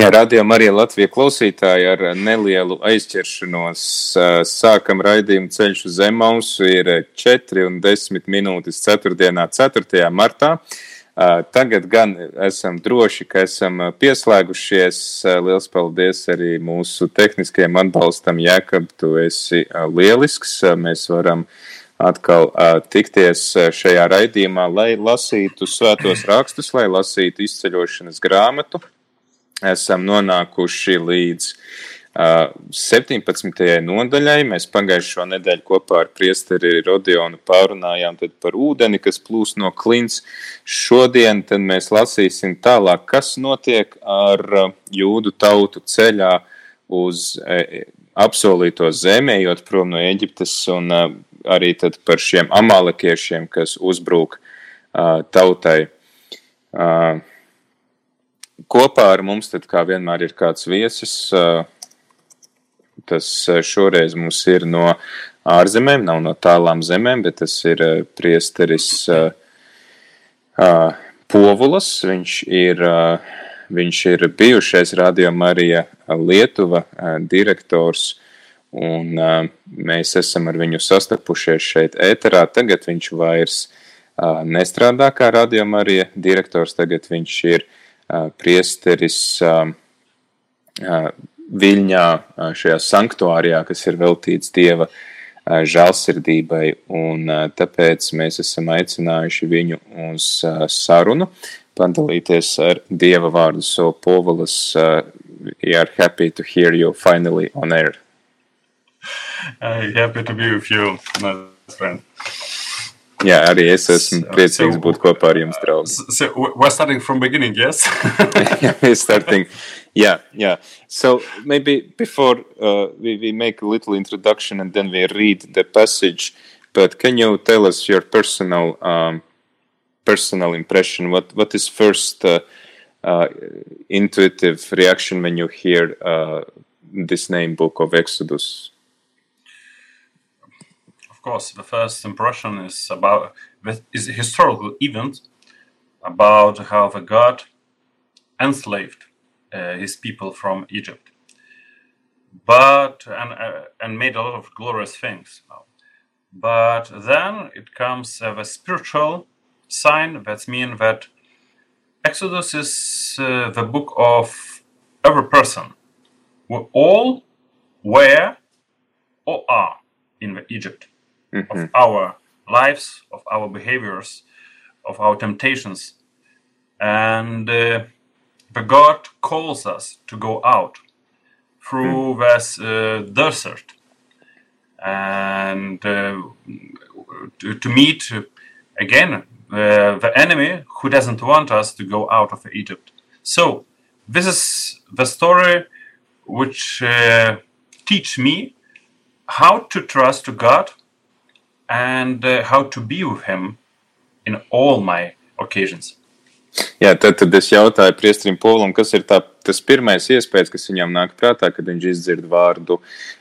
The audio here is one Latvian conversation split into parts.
Jā, radījām arī Latvijas klausītāji ar nelielu aizķeršanos. Sākam raidījumu ceļš uz Zemausu, ir 4 un 10 minūtes 4. 4. martā. Tagad gan esam droši, ka esam pieslēgušies. Liels paldies arī mūsu tehniskajam atbalstam, Jēkab, tu esi lielisks. Mēs varam atkal tikties šajā raidījumā, lai lasītu svētos rakstus, lai lasītu izceļošanas grāmatu esam nonākuši līdz uh, 17. nodaļai. Mēs pagājušo nedēļu kopā ar priesteri Rodionu pārunājām par ūdeni, kas plūst no klints. Šodien mēs lasīsim tālāk, kas notiek ar jūdu tautu ceļā uz e, apsolīto zemi, ejot prom no Eģiptes, un uh, arī par šiem amalekiešiem, kas uzbrūk uh, tautai. Uh, kopā ar mums, tad kā vienmēr ir kāds viesis. Tas šoreiz mums ir no ārzemēm, nav no tālām zemēm, bet tas ir priesteris Povulas. Viņš ir, viņš ir bijušais Radio Marija Lietuva direktors, un mēs esam ar viņu sastapušies šeit ēterā. Tagad viņš vairs nestrādā kā Radio Marija direktors, tagad viņš ir priesteris Viļņā, šajā sanktuārijā, kas ir veltīts Dieva žēlsirdībai, un tāpēc mēs esam aicinājuši viņu uz sarunu, padalīties ar Dieva vārdu. So, Povalas, uh, we are happy to hear you finally on air. Uh, happy to be with you, my friend. Jā, arī es esmu priecīgs so, būt kopā ar jums, draugi. So we're starting from beginning, yes? yeah, we're starting. Yeah, yeah. So maybe before uh, we, we make a little introduction and then we read the passage, but can you tell us your personal um, personal impression? What what is first uh, uh, intuitive reaction when you hear uh, this name, Book of Exodus? Of course, the first impression is about is a historical event about how the God enslaved uh, his people from Egypt, but and uh, and made a lot of glorious things. But then it comes uh, the spiritual sign that means that Exodus is uh, the book of every person. We all were or are in Egypt mm-hmm. of our lives, of our behaviors, of our temptations. And uh, the God calls us to go out through mm. this uh, desert and uh, to, to, meet again uh, the enemy who doesn't want us to go out of Egypt. So this is the story which uh, teach me how to trust to God and uh, how to be with him in all my occasions. Jā, tad, tad es jautāju Priestrim Polam, kas ir tā, tas pirmais iespējas, kas viņam nāk prātā, kad viņš izdzird vārdu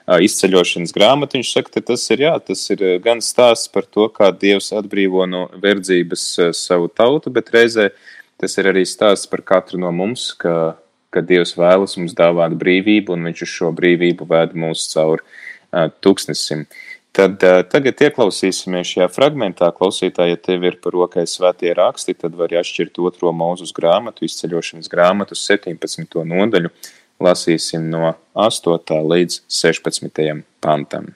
izceļošanas grāmatu. Viņš saka, ka tas ir, jā, tas ir gan stāsts par to, kā Dievs atbrīvo no verdzības savu tautu, bet reizē tas ir arī stāsts par katru no mums, ka, ka Dievs vēlas mums dāvāt brīvību un viņš uz šo brīvību vēd mūs cauri tūkstnesim. Uh, Tad uh, tagad ieklausīsimies šajā fragmentā. Klausītāji, ja tev ir par rokai svētie raksti, tad var atšķirt otro mūzus grāmatu, izceļošanas grāmatu, 17. nodaļu. Lasīsim no 8. līdz 16. pantam.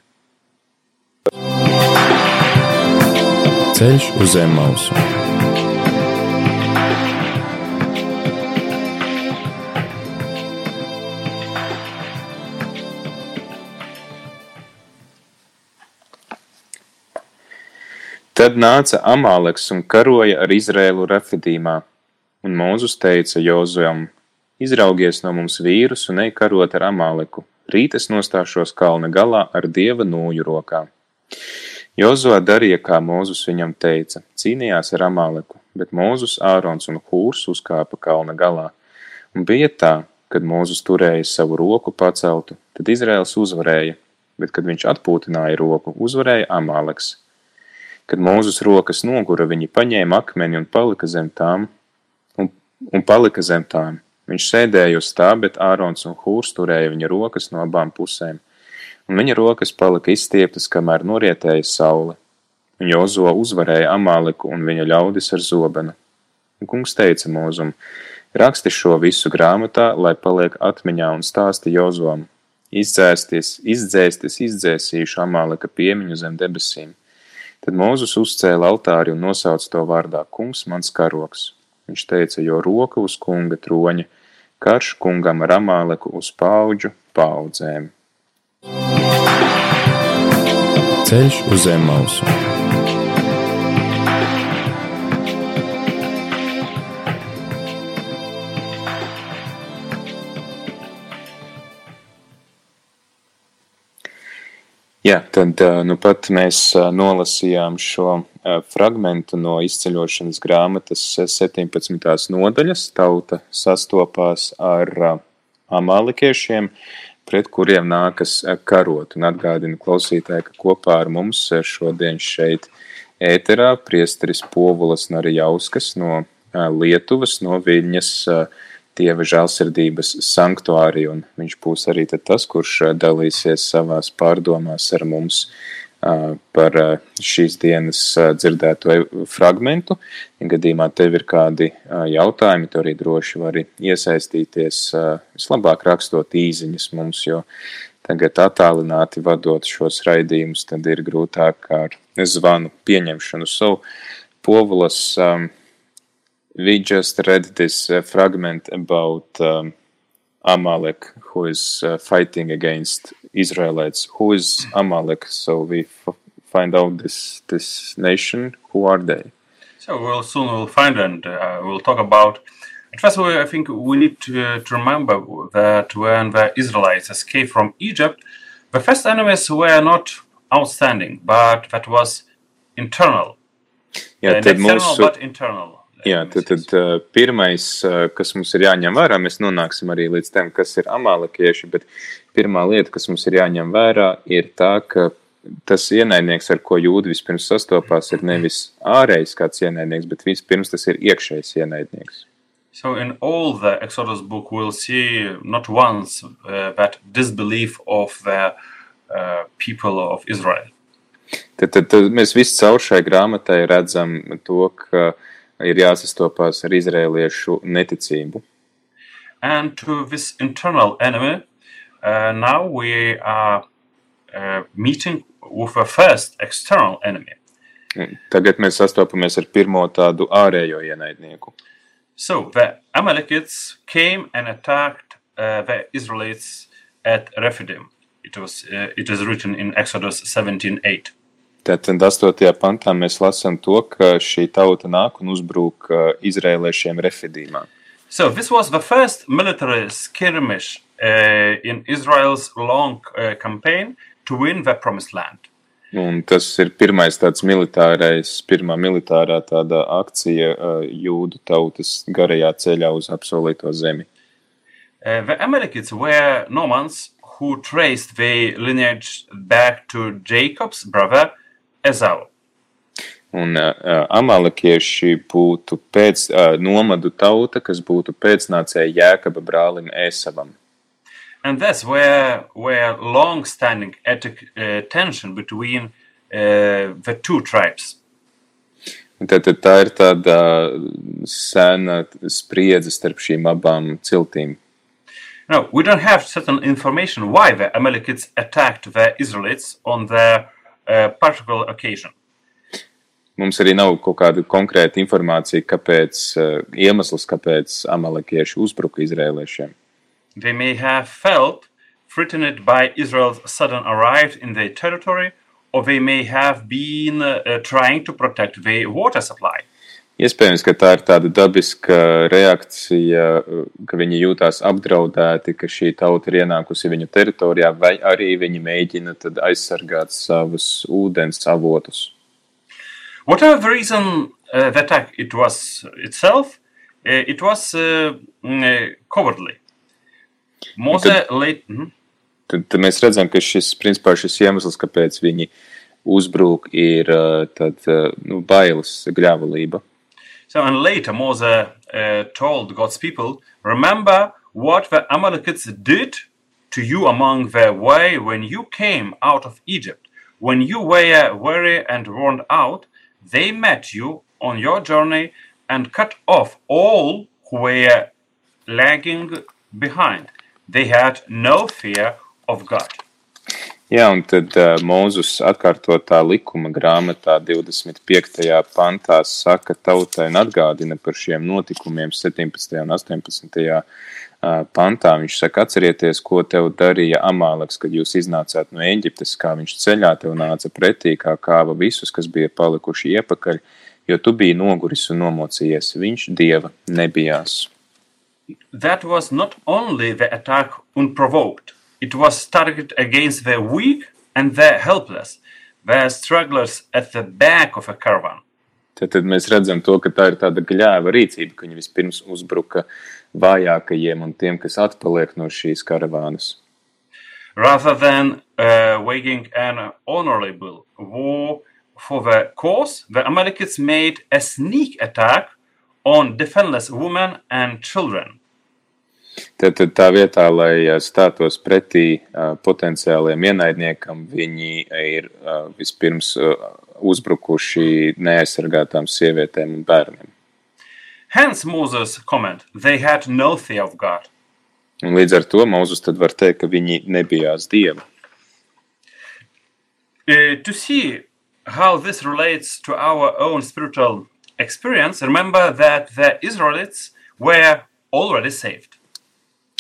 Ceļš uz zem mausu. Tad nāca Amāleks un karoja ar Izrēlu Refidīmā, un Mūzus teica Jozuam: Izraugies no mums vīrus un ej karot ar Amāleku, Rīt es nostāšos kalna galā ar dieva nūju rokā. Jozo darīja, kā Mūzus viņam teica, cīnījās ar Amaleku, bet Mūzus, Ārons un Hūrs uzkāpa kalna galā. Un bija tā, kad Mūzus turēja savu roku paceltu, tad Izraels uzvarēja, bet, kad viņš atpūtināja roku, uzvarēja Amaleks. Kad Mūzus rokas nogura, viņi paņēma akmeni un palika zem tām, un, un palika zem tām. Viņš sēdēja uz tā, bet Ārons un Hūrs turēja viņa rokas no abām pusēm, un viņa rokas palika izstieptas, kamēr norietēja saule. Un Jozo uzvarēja Amāleku un viņa ļaudis ar zobenu. Un kungs teica mūzum, raksti šo visu grāmatā, lai paliek atmiņā un stāsti Jozoam. Izdzēsties, izdzēsties, izdzēsīšu Amāleka piemiņu zem debesīm. Tad Mūzus uzcēla altāri un nosauca to vārdā Kungs mans karoks. Viņš teica, jo roka uz kunga troņa, karš kungam ar Amāleku uz paudžu paudzēm. Ceļš uz zem mausu. Jā, tad nu pat mēs nolasījām šo fragmentu no izceļošanas grāmatas 17. nodaļas. Tauta sastopās ar amalekiešiem, pret kuriem nākas karot. Un atgādina klausītāji, ka kopā ar mums šodien šeit ēterā priesteris Povulas Narijauskas no Lietuvas, no Viļņas Dieva žēlsirdības sanktuāriju, un viņš būs arī tas, kurš dalīsies savās pārdomās ar mums par šīs dienas dzirdēto fragmentu. Ja gadījumā tev ir kādi jautājumi, tu arī droši vari iesaistīties, vislabāk rakstot īziņas mums, jo tagad attālināti vadot šos raidījumus, tad ir grūtāk ar zvanu pieņemšanu. So, Povulas um, we just read this uh, fragment about um, Amalek, who is uh, fighting against Israelites. Who is Amalek? So we find out this this nation. Who are they? So we'll soon we'll find and uh, we'll talk about. First of all, I think we need to, to remember that when the Israelites escaped from Egypt, the first enemies were not outstanding, but that was internal. Yeah, uh, external, but internal. Jā, tad, tad uh, pirmais, uh, kas mums ir jāņem vērā, mēs nonāksim arī līdz tam, kas ir amalekieši, bet pirmā lieta, kas mums ir jāņem vērā, ir tā, ka tas ienaidnieks, ar ko jūdi vispirms sastopās, ir nevis ārējs kāds ienaidnieks, bet vispirms tas ir iekšējs ienaidnieks. So in all the Exodus book, we'll see not once uh, that disbelief of the uh, people of Israel. Tad, tad, tad mēs visi caur šai grāmatai redzam to, ka ir jāsastopās ar izrēliešu neticību. And to this internal enemy, uh, now we are uh, meeting with the first external enemy. Tagad mēs sastopamies ar pirmo tādu ārējo ienaidnieku. So the Amalekites came and attacked uh, the Israelites at Rephidim. It was uh, it is written in Exodus 17:8. Tātad 8. pantā mēs lasām to, ka šī tauta nāk un uzbrūk uh, izrēliešiem Refidīmā. So this was the first military skirmish uh, in Israel's long uh, campaign to win the promised land. Un tas ir pirmais tāds militārais, pirmā militārā tāda akcija uh, jūdu tautas garajā ceļā uz apsolīto zemi. Uh, the Amalekites were Normans who traced their lineage back to Jacob's brother Esau. Un uh, amalekieši būtu pēc uh, nomadu tauta, kas būtu pēcnācēja Jēkaba brālim Esavam. And that's where where long-standing ethnic uh, tension between uh, the two tribes. Tad, tad tā ir tāda sena spriedze starp šīm abām ciltīm. Now, we don't have certain information why the Amalekites attacked the Israelites on their uh, particular occasion. Mums arī nav kaut kāda konkrēta informācija, kāpēc, uh, iemesls, kāpēc amalekieši uzbruka izrēliešiem. They may have felt threatened by Israel's sudden arrival in their territory, or they may have been uh, uh, trying to protect their water supply. Iespējams, ka tā ir tāda dabiska reakcija, ka viņi jūtās apdraudēti, ka šī tauta ir ienākusi viņu teritorijā, vai arī viņi mēģina tad aizsargāt savus ūdens avotus. Whatever the reason uh, the attack it was itself, uh, it was uh, mm, uh, cowardly. Mose late. mhm. Tad, tad mēs redzam, ka šis, principā, šis iemesls, kāpēc viņi uzbrūk, ir uh, tad, uh, nu, bailes, gļēvulība. So, and later Moses uh, told God's people, Remember what the Amalekites did to you among the way when you came out of Egypt. When you were weary and worn out, they met you on your journey and cut off all who were lagging behind. They had no fear of God. Jā, un tad uh, Mūzus atkārtotā likuma grāmatā 25. pantā saka tautai un atgādina par šiem notikumiem 17. un 18. uh, pantā. Viņš saka, atcerieties, ko tev darīja Amāleks, kad jūs iznācāt no Eģiptes, kā viņš ceļā tev nāca pretī, kā kāva visus, kas bija palikuši iepakaļ, jo tu biji noguris un nomocījies. Viņš dieva nebijās. That was not only the attack unprovoked, it was targeted against the weak and the helpless, the strugglers at the back of a caravan. Tad, tad mēs redzam to, ka tā ir tāda gļēva rīcība, ka viņi vispirms uzbruka vājākajiem un tiem, kas atpaliek no šīs karavānas. rather than uh, waging an honorable war for the cause, the Amalekites made a sneak attack on defenseless women and children. Tad, tad tā vietā, lai ā, stātos pretī ā, potenciāliem ienaidniekam, viņi ir ā, vispirms uzbrukuši neaizsargātām sievietēm un bērniem. Hence Moses' comment, they had no fear of God. Un līdz ar to Mūzus tad var teikt, ka viņi nebijās dievu. Uh, to see how this relates to our own spiritual experience, remember that the Israelites were already saved.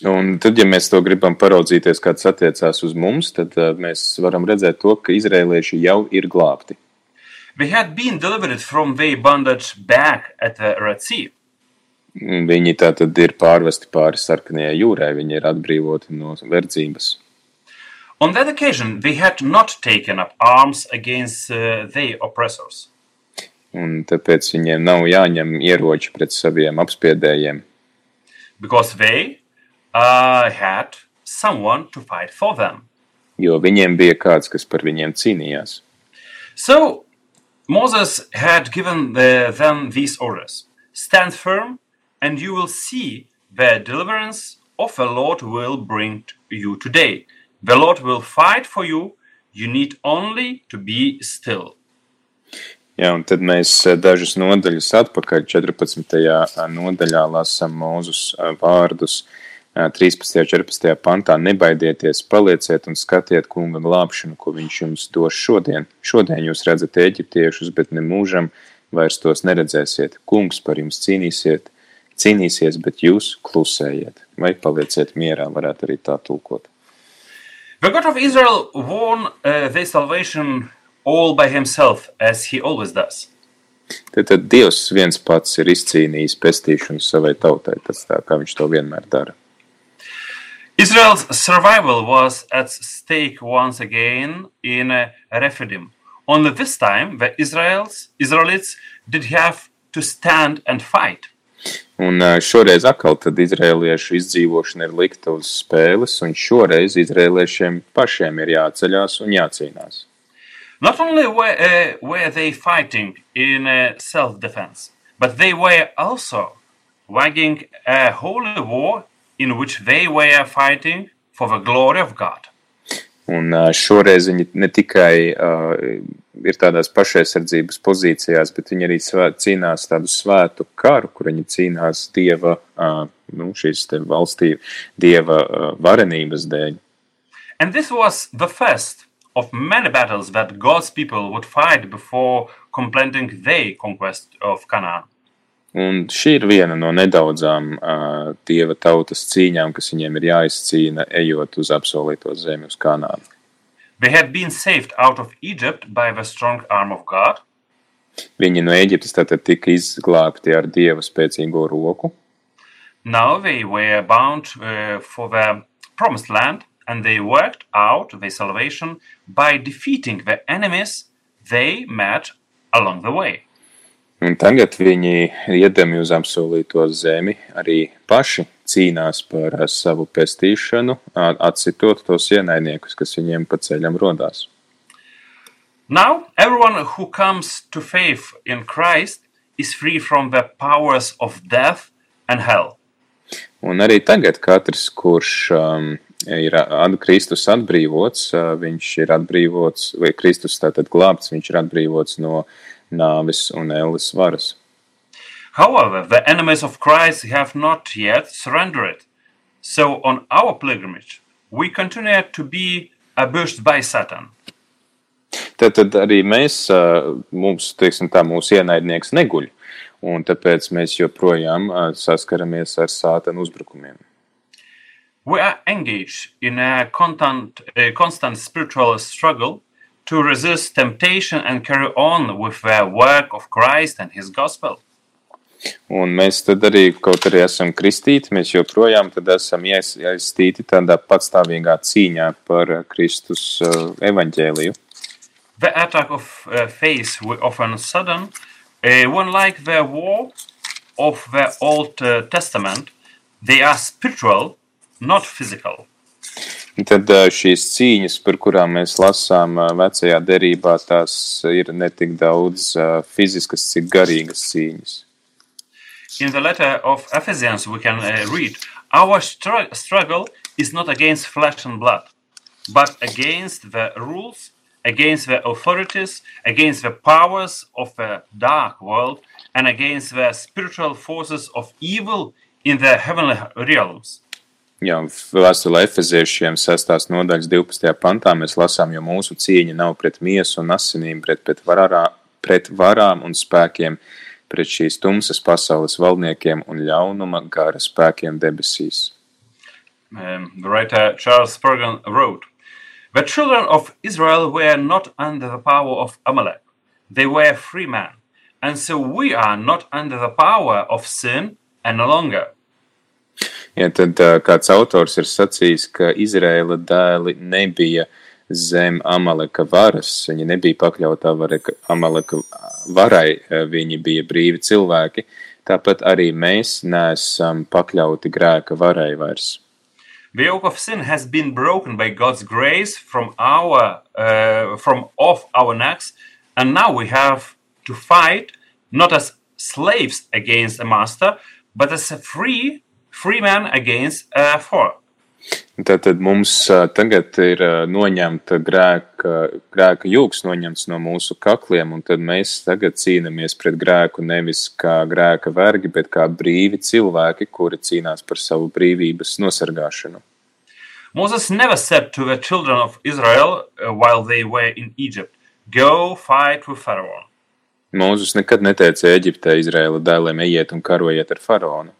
Un tad, ja mēs to gribam paraudzīties, kā tas attiecās uz mums, tad ā, mēs varam redzēt to, ka izrēlieši jau ir glābti. They had been delivered from their bondage back at the Red Sea. Un Viņi tā tad ir pārvesti pāri sarkanajai jūrai, viņi ir atbrīvoti no verdzības. On that occasion, they had not taken up arms against uh, their oppressors. Un tāpēc viņiem nav jāņem ieroči pret saviem apspiedējiem, because they uh, had someone to fight for them. jo viņiem bija kāds, kas par viņiem cīnījās. So Moses had given the, them these orders Stand firm, and you will see the deliverance of the Lord will bring to you today. The Lord will fight for you. You need only to be still. Jā, un tad mēs eh, dažas nodaļas atpakaļ 14. nodaļā lasām Mūzus eh, vārdus. eh, 13. un 14. pantā nebaidieties, palieciet un skatiet kunga glābšanu, ko viņš jums dos šodien. Šodien jūs redzat eģiptiešus, bet ne mūžam vairs tos neredzēsiet. Kungs par jums cīnīsiet, cīnīsies, bet jūs klusējiet. Vai palieciet mierā, varētu arī tā tulkot. The God of Israel won uh, their salvation all by himself, as he always does. Tad, tad Dievs viens pats ir izcīnījis pestīšanu savai tautai, tas tā kā viņš to vienmēr dara. Israel's survival was at stake once again in uh, Rephidim. Only this time, the Israels, Israelites did have to stand and fight. Un ā, šoreiz atkal tad izrēliešu izdzīvošana ir likta uz spēles, un šoreiz izrēliešiem pašiem ir jāceļās un jācīnās. Not only were, uh, were they fighting in uh, self defense, but they were also waging a holy war in which they were fighting for the glory of God. Un šoreiz viņi ne tikai uh, ir tādās pašaizsardzības pozīcijās, bet viņi arī svē, cīnās tādu svētu karu, kur viņi cīnās dieva, uh, nu, šīs te valstī, dieva uh, varenības dēļ. And this was the first of many battles that God's people would fight before completing their conquest of Canaan. Un šī ir viena no nedaudzām uh, dieva tautas cīņām, kas viņiem ir jāizcīna, ejot uz apsolīto zemi, uz Kanānu. They had been saved out of Egypt by the strong arm of God. Viņi no Eģiptes tātad tika izglābti ar dieva spēcīgo roku. Now they were bound uh, for the promised land and they worked out their salvation by defeating the enemies they met along the way. Un tagad viņi, iedami uz apsolīto zemi, arī paši cīnās par uh, savu pestīšanu, atsitot tos ienaidniekus, kas viņiem pa ceļam rodās. Now, everyone who comes to faith in Christ is free from the powers of death and hell. Un arī tagad katrs, kurš um, ir at, Kristus atbrīvots, uh, viņš ir atbrīvots, vai Kristus tātad glābts, viņš ir atbrīvots no nāves un ēles varas. However, the enemies of Christ have not yet surrendered. So, on our pilgrimage, we continue to be abused by Satan. Tad, tad arī mēs, uh, mums, teiksim tā, mūsu ienaidnieks neguļ, un tāpēc mēs joprojām uh, saskaramies ar sātanu uzbrukumiem. We are engaged in a constant, a constant spiritual struggle to resist temptation and carry on with the work of Christ and His gospel. Un mēs tad arī, kaut arī esam kristīti, mēs joprojām esam ies- iesaistīti tādā patstāvīgā cīņā par uh, Kristus uh, evaņģēliju. The attack of uh, faith we often sudden, uh, one like the war of the Old uh, Testament, they are spiritual, not physical. Tad šīs cīņas, par kurām mēs lasām vecajā derībā, tās ir ne tik daudz fiziskas, cik garīgas cīņas. In the letter of Ephesians, we can read, Our struggle is not against flesh and blood, but against the rules, against the authorities, against the powers of the dark world, and against the spiritual forces of evil in the heavenly realms. Jā, vēstulē Efeziešiem 6. nodaļas 12. pantā mēs lasām, jo mūsu cīņa nav pret miesu un asinīm, bet pret, varā, pret varām un spēkiem, pret šīs tumsas pasaules valdniekiem un ļaunuma gara spēkiem debesīs. Um, the writer Charles Spurgeon wrote, The children of Israel were not under the power of Amalek, they were free men, and so we are not under the power of sin any longer. Ja tad kāds autors ir sacījis, ka Izraēla dēli nebija zem Amaleka varas, viņi nebija pakļautā vareka, Amaleka varai, viņi bija brīvi cilvēki, tāpat arī mēs neesam pakļauti grēka varai vairs. The yoke of sin has been broken by God's grace from our uh, from off our necks, and now we have to fight not as slaves against a master, but as free free man against a foe. Tātad mums ā, tagad ir ā, noņemta grēka, grēka jūgs noņemts no mūsu kakliem, un tad mēs tagad cīnāmies pret grēku nevis kā grēka vergi, bet kā brīvi cilvēki, kuri cīnās par savu brīvības nosargāšanu. Moses never said to the children of Israel uh, while they were in Egypt, Go fight with Pharaoh. Mūzus nekad neteica Eģiptē Izraēla dēliem ejiet un karojiet ar faraonu.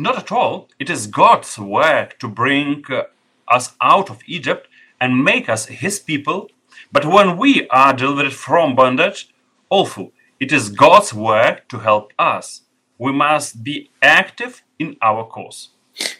Not at all. It is God's work to bring uh, us out of Egypt and make us his people. But when we are delivered from bondage, also, it is God's work to help us. We must be active in our cause.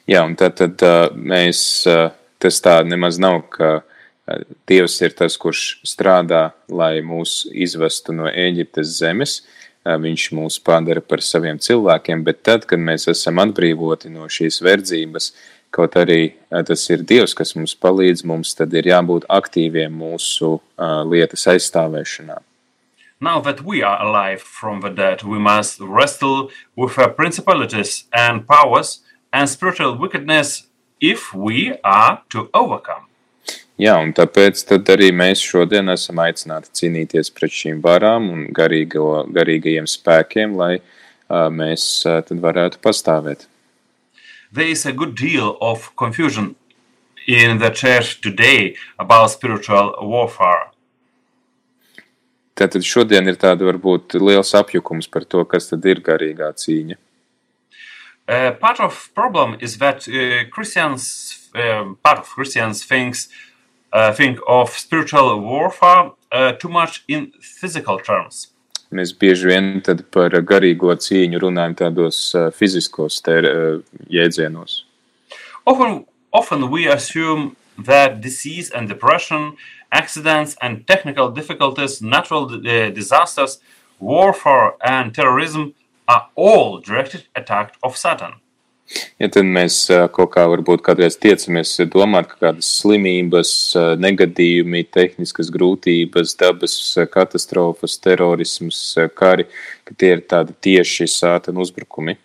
Jā, un tad, tad ā, mēs, ā, tas tā nemaz nav, ka ā, Dievs ir tas, kurš strādā, lai mūs izvestu no Eģiptes zemes. Ā, Viņš mūs padara par saviem cilvēkiem, bet tad, kad mēs esam atbrīvoti no šīs verdzības, kaut arī tas ir Dievs, kas mums palīdz, mums tad ir jābūt aktīviem mūsu ā, lietas aizstāvēšanā. Now that we are alive from the dead, we must wrestle with the principalities and powers and spiritual wickedness if we are to overcome. Jā, un tāpēc tad arī mēs šodien esam aicināti cīnīties pret šīm varām un garīgo, garīgajiem spēkiem, lai uh, mēs uh, tad varētu pastāvēt. There is a good deal of confusion in the church today about spiritual warfare. Tātad šodien ir tāda varbūt liels apjukums par to, kas tad ir garīgā cīņa. Uh, part of problem is that uh, Christians, um part of Christians thinks uh, think of spiritual warfare uh, too much in physical terms. mēs bieži vien par garīgo cīņu runājam tādos uh, fiziskos ter, uh, jēdzienos. Often, often we assume that disease and depression, accidents and technical difficulties, natural uh, disasters, warfare and terrorism are all directed attack of Satan. Ja tad mēs uh, kaut kā varbūt kādreiz tiecamies domāt, ka kādas slimības, uh, negadījumi, tehniskas grūtības, dabas uh, katastrofas, terorisms, uh, kari, ka tie ir tādi tieši sātana uzbrukumi.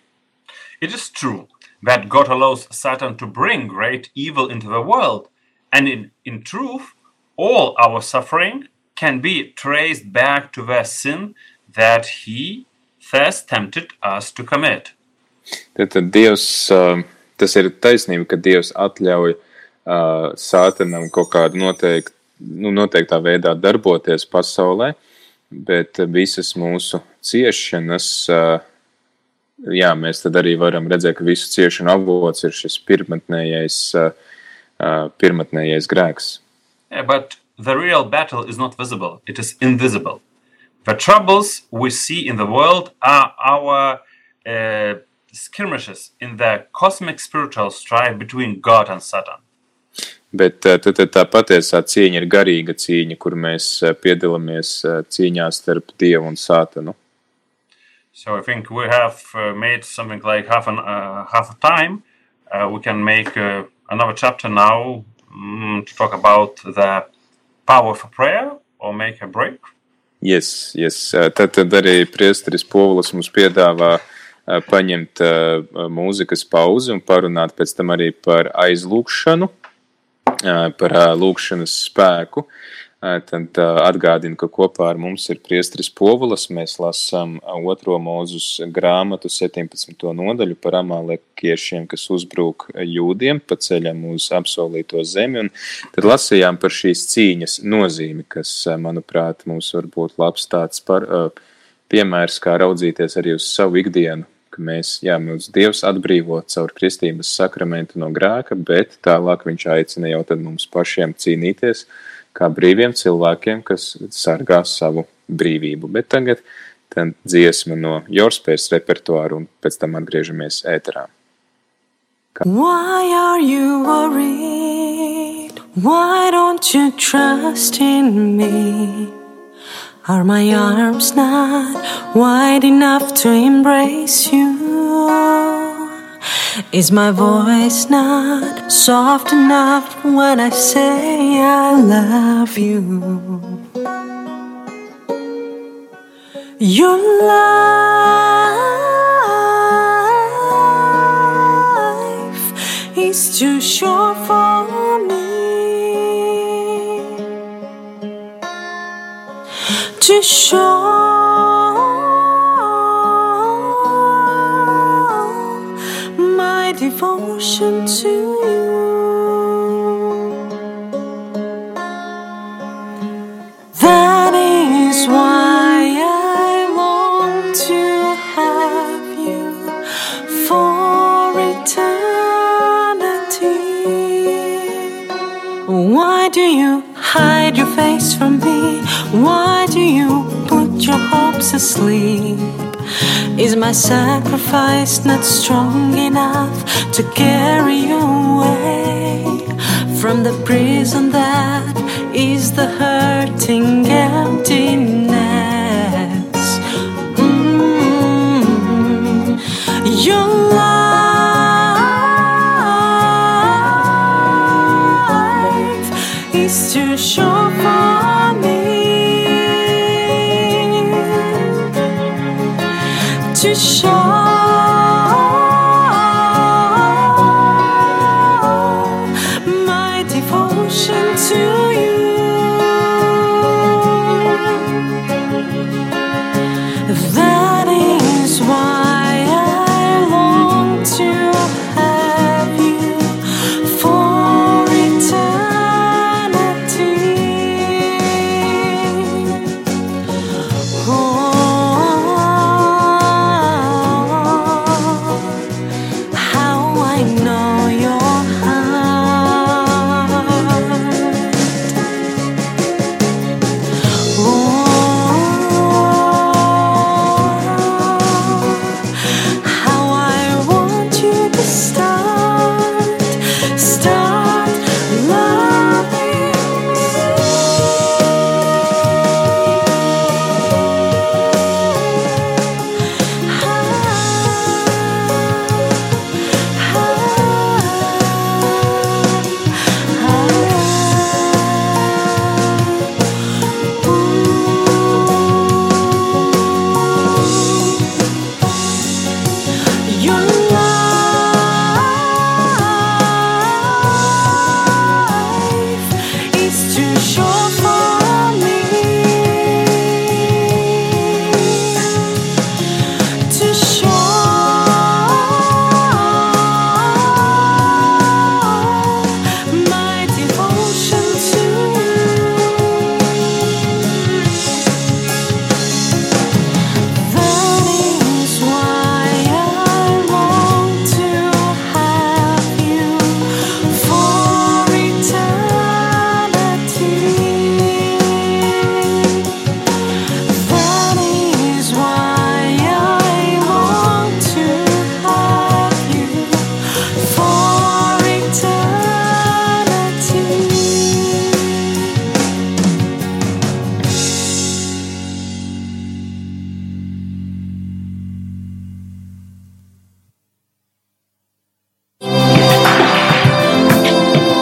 It is true that God allows Satan to bring great evil into the world, and in, in truth, all our suffering can be traced back to the sin that he first tempted us to commit. Tad, tad Dievs, tas ir taisnība, ka Dievs atļauj sātanam kaut kādu noteiktu, nu, noteiktā veidā darboties pasaulē, bet visas mūsu ciešanas, jā, mēs tad arī varam redzēt, ka visu ciešanu avots ir šis pirmatnējais, pirmatnējais grēks. Yeah, but the real battle is not visible, it is invisible. The troubles we see in the world are our uh, skirmishes in the cosmic spiritual strife between God and Satan. Bet tad, tad tā patiesā cīņa ir garīga cīņa, kur mēs uh, piedalāmies cīņā starp Dievu un Sātanu. So I think we have made something like half an uh, half a time. Uh, we can make uh, another chapter now mm, to talk about the power for prayer or make a break. Yes, yes. Uh, Tad, tad arī priesteris Povulis mums piedāvā uh, paņemt uh, mūzikas pauzi un parunāt pēc tam arī par aizlūkšanu, uh, par lūkšanas spēku. Tad atgādinu, ka kopā ar mums ir priesteris Povulis. Mēs lasām otro mūzus grāmatu 17. nodaļu par amalekiešiem, kas uzbrūk jūdiem pa ceļam uz apsolīto zemi. Un tad lasījām par šīs cīņas nozīmi, kas, manuprāt, mums var būt labs tāds par, piemērs, kā raudzīties arī uz savu ikdienu. Ka mēs, jā, mūs Dievs atbrīvo caur kristības sakramentu no grēka, bet tālāk viņš aicina jau tad mums pašiem cīnīties kā brīviem cilvēkiem, kas sargā savu brīvību. Bet tagad tad dziesma no Jorspējas repertuāra un pēc tam atgriežamies ēterā. Why are you worried? Why don't you trust in me? Are my arms not wide enough to embrace you? Is my voice not soft enough when I say I love you? Your life is too short for me to show my devotion to you. Asleep? Is my sacrifice not strong enough to carry you away from the prison that is the hurting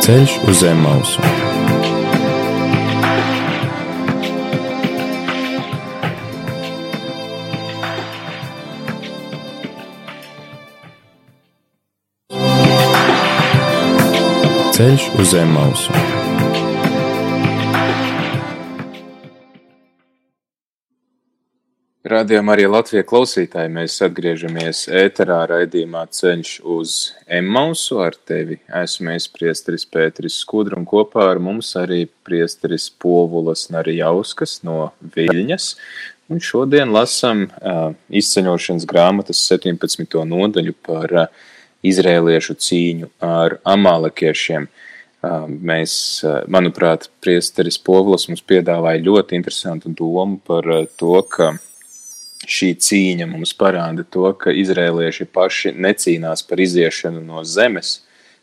Ceļš uz zem mausu. Ceļš uz zem mausu. Radījumā arī Latvijas klausītāji mēs atgriežamies ēterā raidījumā Ceļš uz Emausu. Ar tevi esmu es priesteris Pēteris Skudra un kopā ar mums arī priesteris Povulas Narijauskas no Viļņas. Un šodien lasam uh, izceļošanas grāmatas 17. nodaļu par uh, izrēliešu cīņu ar amalekiešiem. Uh, mēs, uh, manuprāt, priesteris Povulas mums piedāvāja ļoti interesantu domu par uh, to, ka šī cīņa mums parāda to, ka izrēlieši paši necīnās par iziešanu no zemes,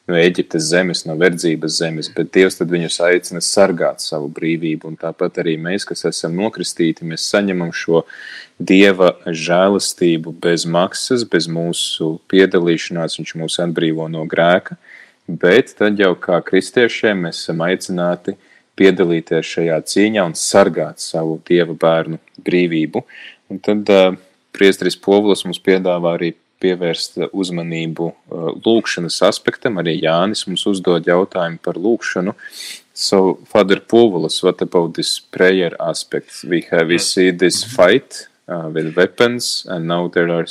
no Eģiptes zemes, no verdzības zemes, bet Dievs viņus aicina sargāt savu brīvību. Un tāpat arī mēs, kas esam nokristīti, mēs saņemam šo Dieva žēlastību bez maksas, bez mūsu piedalīšanās, viņš mūs atbrīvo no grēka, bet tad jau kā kristiešiem mēs esam aicināti piedalīties šajā cīņā un sargāt savu Dieva bērnu brīvību. Un tad uh, priesteris Povulas mums piedāvā arī pievērst uzmanību uh, lūkšanas aspektam. Arī Jānis mums uzdod jautājumu par lūkšanu. So, Father Povulas, what about this prayer aspect? We have we see this fight uh, with weapons, and now there are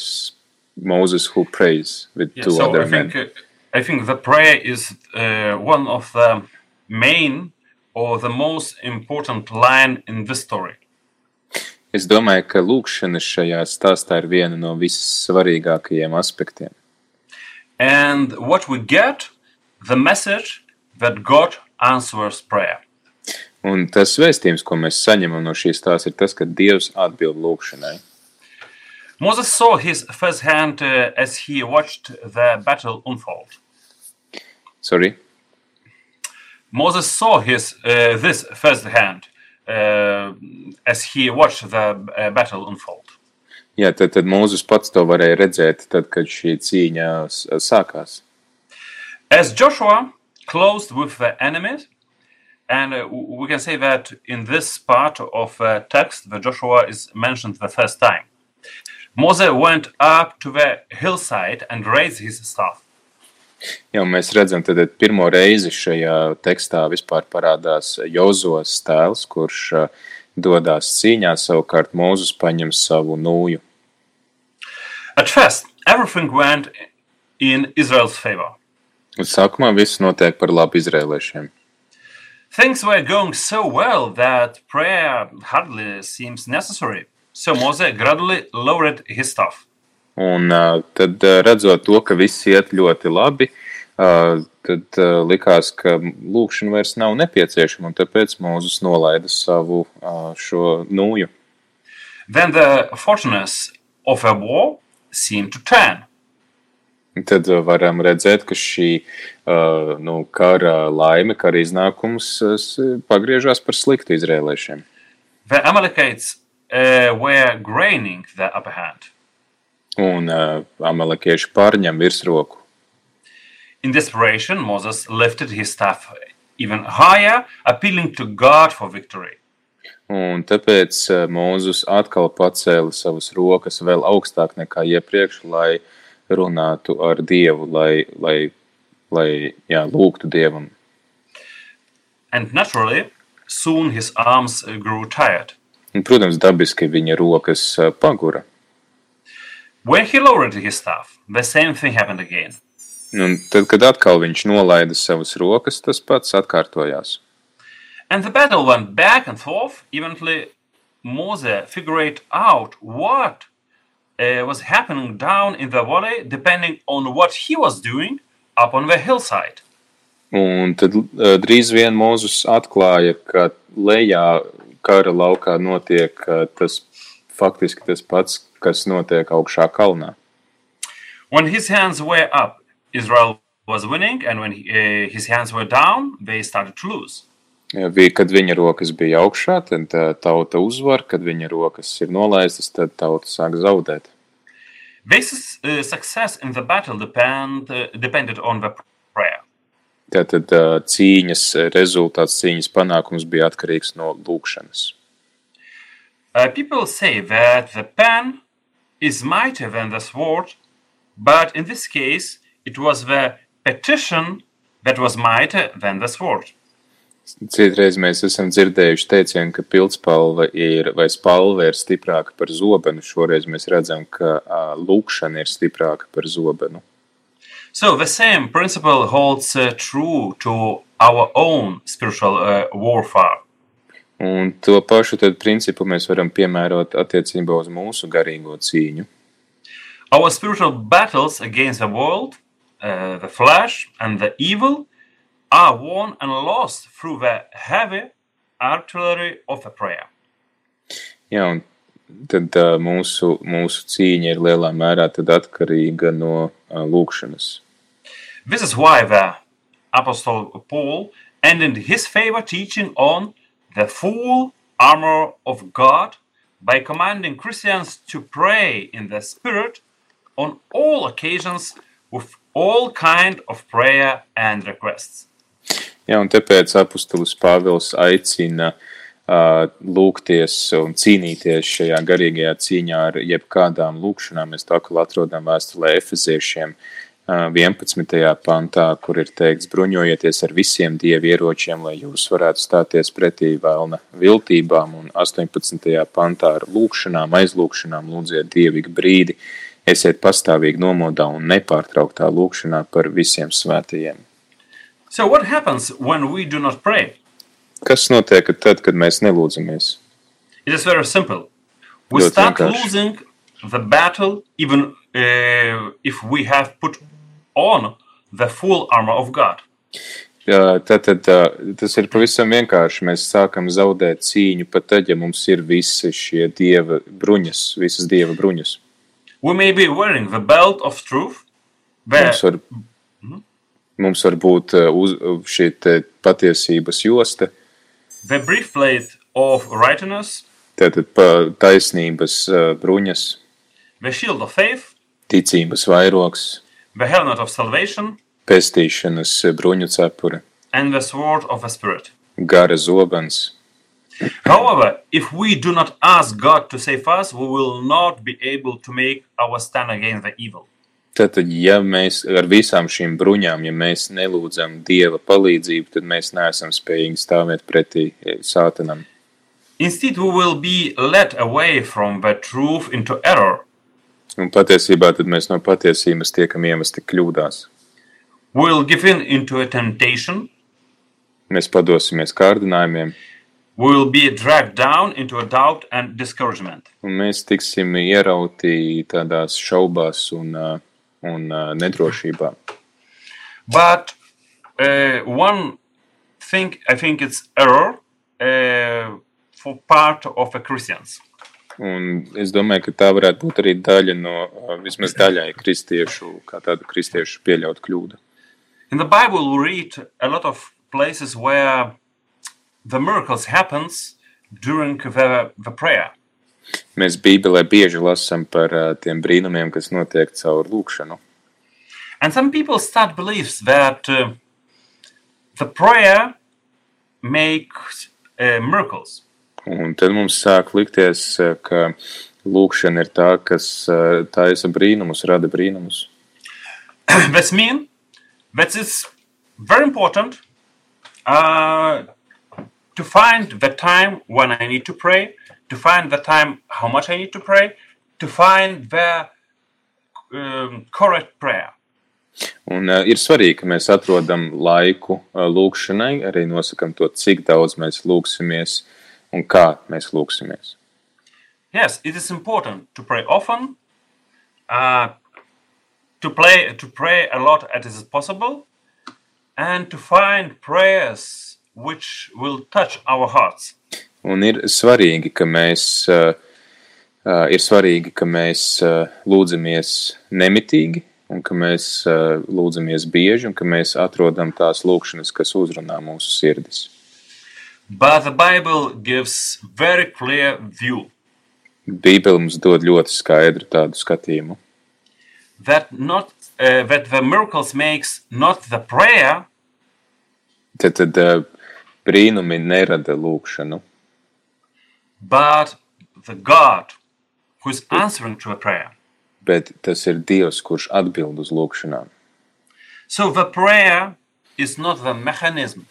Moses who prays with Yeah, two so other I men. think I think the prayer is uh, one of the main or the most important line in this story. Es domāju, ka lūkšana šajā stāstā ir viena no vissvarīgākajiem aspektiem. And what we get, the message that God answers prayer. Un tas vēstījums, ko mēs saņemam no šīs stāsta, ir tas, ka Dievs atbild lūkšanai. Moses saw his first hand uh, as he watched the battle unfold. Sorry? Moses saw his uh, this first hand as he watched the uh, battle unfold. Jā, tad, tad Mūzes pats to varēja redzēt, tad, kad šī cīņa sākās. As Joshua closed with the enemies, and uh, we can say that in this part of uh, text, the Joshua is mentioned the first time. Moses went up to the hillside and raised his staff. Jā, mēs redzam, tad pirmo reizi šajā tekstā vispār parādās Jozos tēls, kurš ā, dodās cīņā, savukārt Mūzes paņem savu nūju. At first, everything went in Israel's favor. Sākumā viss notiek par labu izrēliešiem. Things were going so well that prayer hardly seems necessary. So Moses gradually lowered his staff. Un tad redzot to, ka viss iet ļoti labi, tad likās, ka lūkšana vairs nav nepieciešama, un tāpēc Mūzes nolaida savu šo nūju. Then the fortunes of a war seemed to turn. Tad varam redzēt, ka šī nu, kara laime, kara iznākums pagriežās par sliktu izrēliešiem. The Amalekites uh, were gaining the upper hand. Un uh, amalekieši pārņem virsroku. In desperation, Moses lifted his staff even higher, appealing to God for victory. Un tāpēc ā, Mūzus atkal pacēla savas rokas vēl augstāk nekā iepriekš, lai runātu ar Dievu, lai, lai, lai jā, lūgtu Dievam. And naturally, soon his arms grew tired. Un, protams, dabiski viņa rokas ā, pagura. When he lowered his staff, the same thing happened again. Un tad, kad atkal viņš nolaida savas rokas, tas pats atkārtojās. And the battle went back and forth. Eventually, Moses figured out what uh, was happening down in the valley, depending on what he was doing up on the hillside. Un tad ā, drīz vien Mūzus atklāja, ka lejā kara laukā notiek ā, tas faktiski tas pats, kas notiek augšā kalnā. When his hands were up, Israel was winning, and when he, uh, his hands were down, they started to lose. Ja, vi- Kad viņa rokas bija augšā, tad ā, tauta uzvar, kad viņa rokas ir nolaistas, tad tauta sāk zaudēt. This uh, success in the battle depend, uh, depended on the prayer. Tātad ā, cīņas rezultāts, cīņas panākums bija atkarīgs no lūkšanas. Uh, people say that the pen is mightier than the sword, but in this case, it was the petition that was mightier than the sword. Citreiz mēs esam dzirdējuši teicienu, ka pildspalva ir vai spalva ir stiprāka par zobenu. Šoreiz mēs redzam, ka ā, lūkšana ir stiprāka par zobenu. So the same principle holds uh, true to our own spiritual uh, warfare. Un to pašu principu mēs varam piemērot attiecībā uz mūsu garīgo cīņu. Our spiritual battles against the world, uh, the flesh, and the evil are won and lost through the heavy artillery of the prayer. Jā, un tad ā, mūsu, mūsu cīņa ir lielā mērā tad atkarīga no ā, lūkšanas. This is why the Apostle Paul ended his favor teaching on the full armor of God by commanding Christians to pray in the Spirit on all occasions with all kind of prayer and requests. Jā, un tāpēc apustulis Pāvils aicina uh, lūgties un cīnīties šajā garīgajā cīņā ar jebkādām lūkšanām. Mēs tā kā atrodam vēstulē Efeziešiem uh, 11. pantā, kur ir teikts bruņojieties ar visiem dievu ieročiem, lai jūs varētu stāties pretī vēlna viltībām, un 18. pantā ar lūkšanām, aizlūkšanām lūdziet dievīgi brīdi, esiet pastāvīgi nomodā un nepārtrauktā lūkšanā par visiem svētajiem. So what happens when we do not pray? Kas notiek tad, kad mēs nelūdzamies? It is very simple. We start losing the battle even uh, if we have put on the full armor of God. Tātad tā, tas ir pavisam vienkārši. Mēs sākam zaudēt cīņu pat tad, ja mums ir visi šie dieva bruņas, visas dieva bruņas. We may be wearing the belt of truth, the, Mums var, mums var būt uz, šī patiesības josta, the breastplate of righteousness, tātad taisnības bruņas, the shield of faith, ticības vairogs, the helmet of salvation, pestīšanas bruņu cepure, and the sword of the Spirit. gara zobens. However, if we do not ask God to save us, we will not be able to make our stand against the evil. Tātad, ja mēs ar visām šīm bruņām, ja mēs nelūdzam Dieva palīdzību, tad mēs neesam spējīgi stāvēt pretī eh, sātanam. Instead, we will be led away from the truth into error. Un patiesībā tad mēs no patiesības tiekam iemesti kļūdās. We will give in into a temptation. Mēs padosimies kārdinājumiem, We will be dragged down into a doubt and discouragement. un mēs tiksim ierauti tādās šaubās un, ā, un ā, nedrošībā. But uh, one thing, I think it's error uh, for part of the Christians. Un es domāju, ka tā varētu būt arī daļa no ā, vismaz daļai kristiešu, kā tādu kristiešu pieļaut kļūdu. In the Bible, we read a lot of places where the miracles happens during the, the prayer. Mēs Bībelē bieži lasām par ā, tiem brīnumiem, kas notiek caur lūkšanu. And some people start beliefs that uh, the prayer makes uh, miracles. Un tad mums sāk likties, ā, ka lūkšana ir tā, kas ā, taisa brīnumus, rada brīnumus. That's mean that it's very important uh, to find the time when I need to pray, to find the time how much I need to pray, to find the um, correct prayer. Un uh, ir svarīgi, ka mēs atrodam laiku uh, lūkšanai, arī nosakam to, cik daudz mēs lūksimies un kā mēs lūksimies. Yes, it is important to pray often, uh, to play to pray a lot as is possible, and to find prayers which will touch our hearts. Un ir svarīgi, ka mēs, uh, uh, ir svarīgi, ka mēs uh, lūdzamies nemitīgi, un ka mēs uh, lūdzamies bieži, un ka mēs atrodam tās lūkšanas, kas uzrunā mūsu sirdis. But the Bible gives very clear view Bībele mums dod ļoti skaidru tādu skatījumu, that not uh, that the miracles makes not the prayer Tad, tad uh, brīnumi nerada lūkšanu, but the God who is answering to a prayer. bet tas ir Dievs, kurš atbild uz lūkšanām. So the prayer is not the mechanism.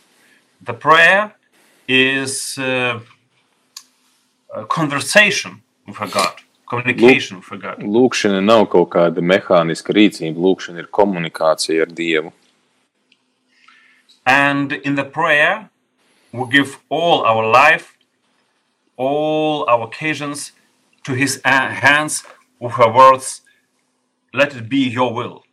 The prayer is uh, a conversation with a God, communication with a God. Lūkšana nav kaut kāda mehāniska rīcība, lūkšana ir komunikācija ar Dievu. And in the prayer, we give all our life, all our occasions to His uh, hands with our words, let it be your will.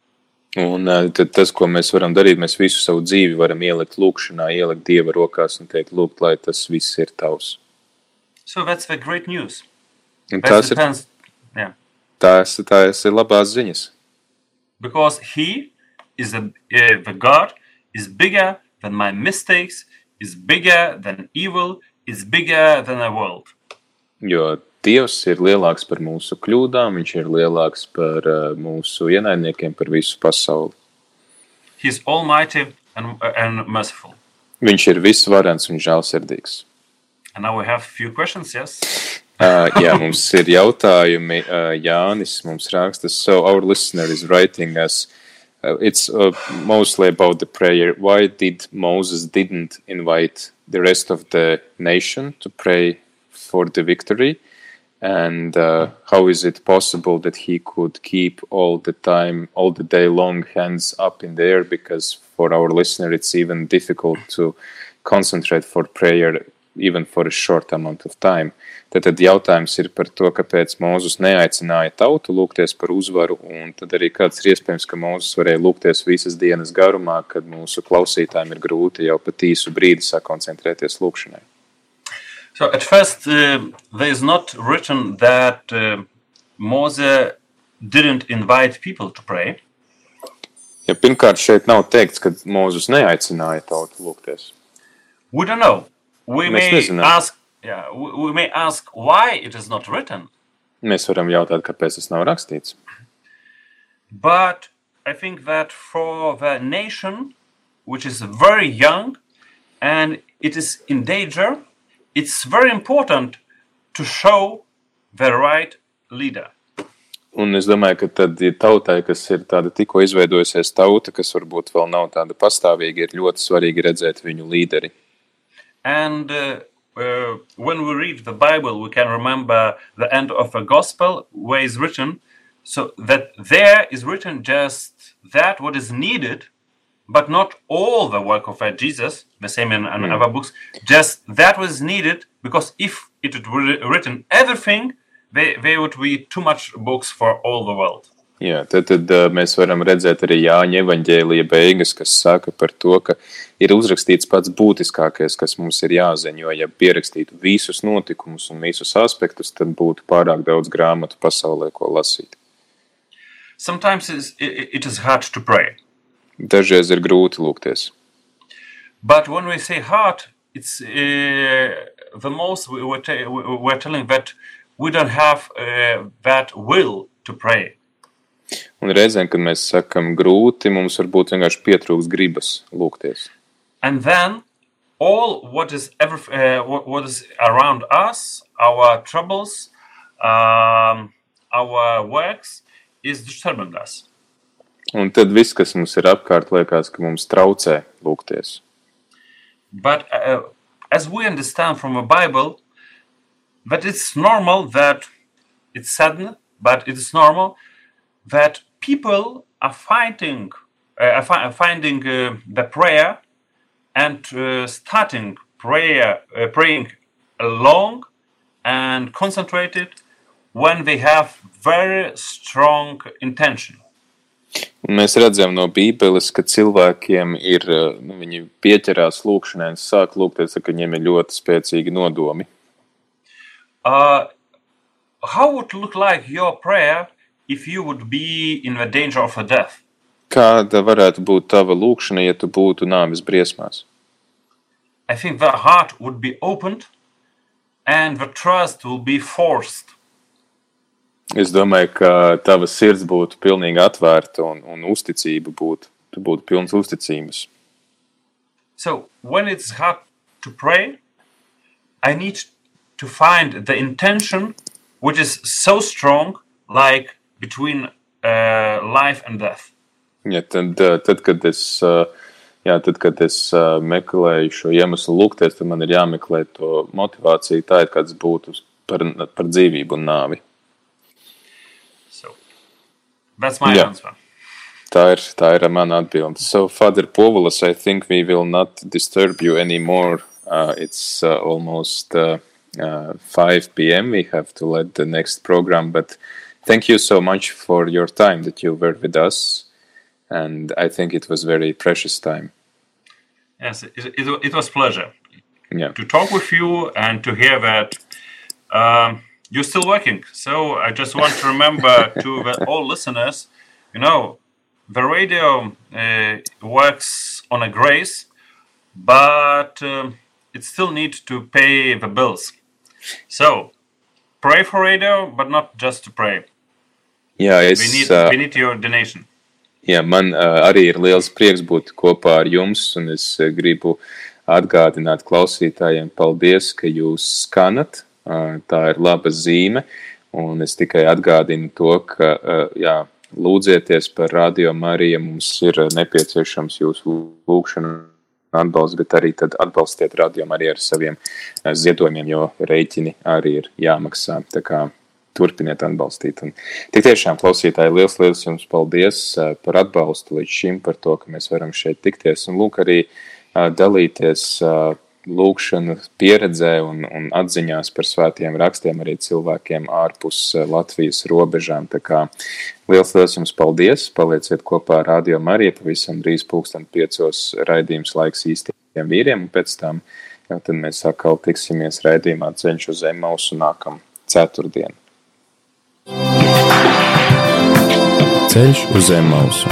Un tad tas, ko mēs varam darīt, mēs visu savu dzīvi varam ielikt lūkšanā, ielikt Dieva rokās un teikt, lūgt, lai tas viss ir tavs. So that's the great news. Tas ir, depends, yeah, tās, tās ir labās ziņas. because He is a, uh, the God is bigger than my mistakes, is bigger than evil, is bigger than the world. Jo Dievs ir lielāks par mūsu kļūdām, Viņš ir lielāks par uh, mūsu ienaidniekiem, par visu pasauli. And, and merciful. Viņš ir visvarens un žēlsirdīgs. And now we have a few questions, yes? Uh, jā, mums ir jautājumi. Uh, Jānis mums raksta, so our listener is writing us. Uh, it's uh, mostly about the prayer. Why did Moses didn't invite the rest of the nation to pray for the victory? And uh, how is it possible that he could keep all the time, all the day long, hands up in the air? Because for our listener, it's even difficult to concentrate for prayer, even for a short amount of time. Tad jautājums ir par to, kāpēc Mozus neaicināja tautu lūgties par uzvaru, un tad arī kāds ir iespējams, ka Mozus varēja lūgties visas dienas garumā, kad mūsu klausītājiem ir grūti jau pat īsu brīdi sakoncentrēties lūgšanai. So at first, uh, there is not written that uh, Moses didn't invite people to pray, Ja pirmkārt šeit nav teikts, ka Mozus neaicināja tautu lūgties. we don't know. We Mēs may nezinām. ask, yeah, we, we may ask why it is not written. Mēs varam jautāt, kāpēc tas nav rakstīts. But I think that for the nation, which is very young and it is in danger, it's very important to show the right leader. Un es domāju, ka tad ja tautai, kas ir tāda tikko izveidojusies tauta, kas varbūt vēl nav tāda pastāvīga, ir ļoti svarīgi redzēt viņu līderi. And uh, uh, when we read the Bible, we can remember the end of the gospel where is written, so that there is written just that what is needed, but not all the work of uh, Jesus, the same in, in other books, just that was needed, because if it were written everything, they, they would be too much books for all the world. Jā, tad, tad uh, mēs varam redzēt arī Jāņa evaņģēlija beigas, kas saka par to, ka ir uzrakstīts pats būtiskākais, kas mums ir jāzina. Jo, ja pierakstītu visus notikumus un visus aspektus, tad būtu pārāk daudz grāmatu pasaulē, ko lasīt. Sometimes it is hard to pray. Dažreiz ir grūti lūgties. But when we say heart, it's uh, the most we were, ta- we- we're telling that we don't have uh, that will to pray. Un reizēm, kad mēs sakam grūti, mums varbūt vienkārši pietrūks gribas lūgties. And then all what is ever uh, what, what is around us, our troubles, um, our works, is disturbing us. Un tad viss, kas mums ir apkārt, liekas, ka mums traucē lūgties. But uh, as we understand from the Bible, that it's normal that it's sudden, but it is normal that people are finding, uh, fi- finding uh, the prayer and uh, starting prayer, uh, praying long and concentrated when they have very strong intention. Un mēs redzam no Bībeles, ka cilvēkiem ir, nu, viņi pieķerās lūkšanai un sāk lūgties, ka viņiem ir ļoti spēcīgi nodomi. Uh, how would look like your prayer if you would be in the danger of a death? Kāda varētu būt tava lūkšana, ja tu būtu nāves briesmās? I think the heart would be opened and the trust will be forced. Es domāju, ka tava sirds būtu pilnīgi atvērta un, un uzticība būtu, tu būtu pilns uzticības. So when it's hard to pray, I need to find the intention which is so strong, like between uh, life and death. Ja, tad, uh, tad, kad es, uh, jā, tad, kad es uh, meklēju šo iemeslu lūgties, tad man ir jāmeklē to motivāciju tā, kāds būtu par, par dzīvību un nāvi. That's my Yeah. answer. Tā ir, tā ir mana atbilde. So, Father Povulas, I think we will not disturb you anymore. Uh, it's uh, almost uh, uh, 5 p.m. We have to let the next program, but thank you so much for your time that you were with us. And I think it was very precious time. Yes, it, it, it was pleasure Yeah. to talk with you and to hear that um, you're still working. So I just want to remember to the, all listeners, you know, the radio uh, works on a grace, but um, it still needs to pay the bills. So pray for radio, but not just to pray. Yeah, es, We need, uh, we need your donation. Jā, man uh, arī ir liels prieks būt kopā ar jums, un es uh, gribu atgādināt klausītājiem, paldies, ka jūs skanat. Tā ir laba zīme, un es tikai atgādinu to, ka jā, lūdzieties par radio Mariju, mums ir nepieciešams jūsu lūgšana atbalsts, bet arī atbalstiet radio Mariju ar saviem ziedojumiem, jo rēķini arī ir jāmaksā. Tā kā turpiniet atbalstīt. Un tik tiešām, klausītāji, liels, liels jums paldies par atbalstu līdz šim, par to, ka mēs varam šeit tikties un lūk arī dalīties lūkšanu pieredzē un, un atziņās par svētiem rakstiem arī cilvēkiem ārpus eh, Latvijas robežām. Tā kā liels, liels jums paldies! Palieciet kopā ar Radio Mariju, pavisam drīz pulksten piecos raidījums laiks īstiem vīriem, un pēc tam jau tad mēs atkal tiksimies raidījumā ceļš uz Emausu nākam ceturtdienu. Ceļš uz zem mausu.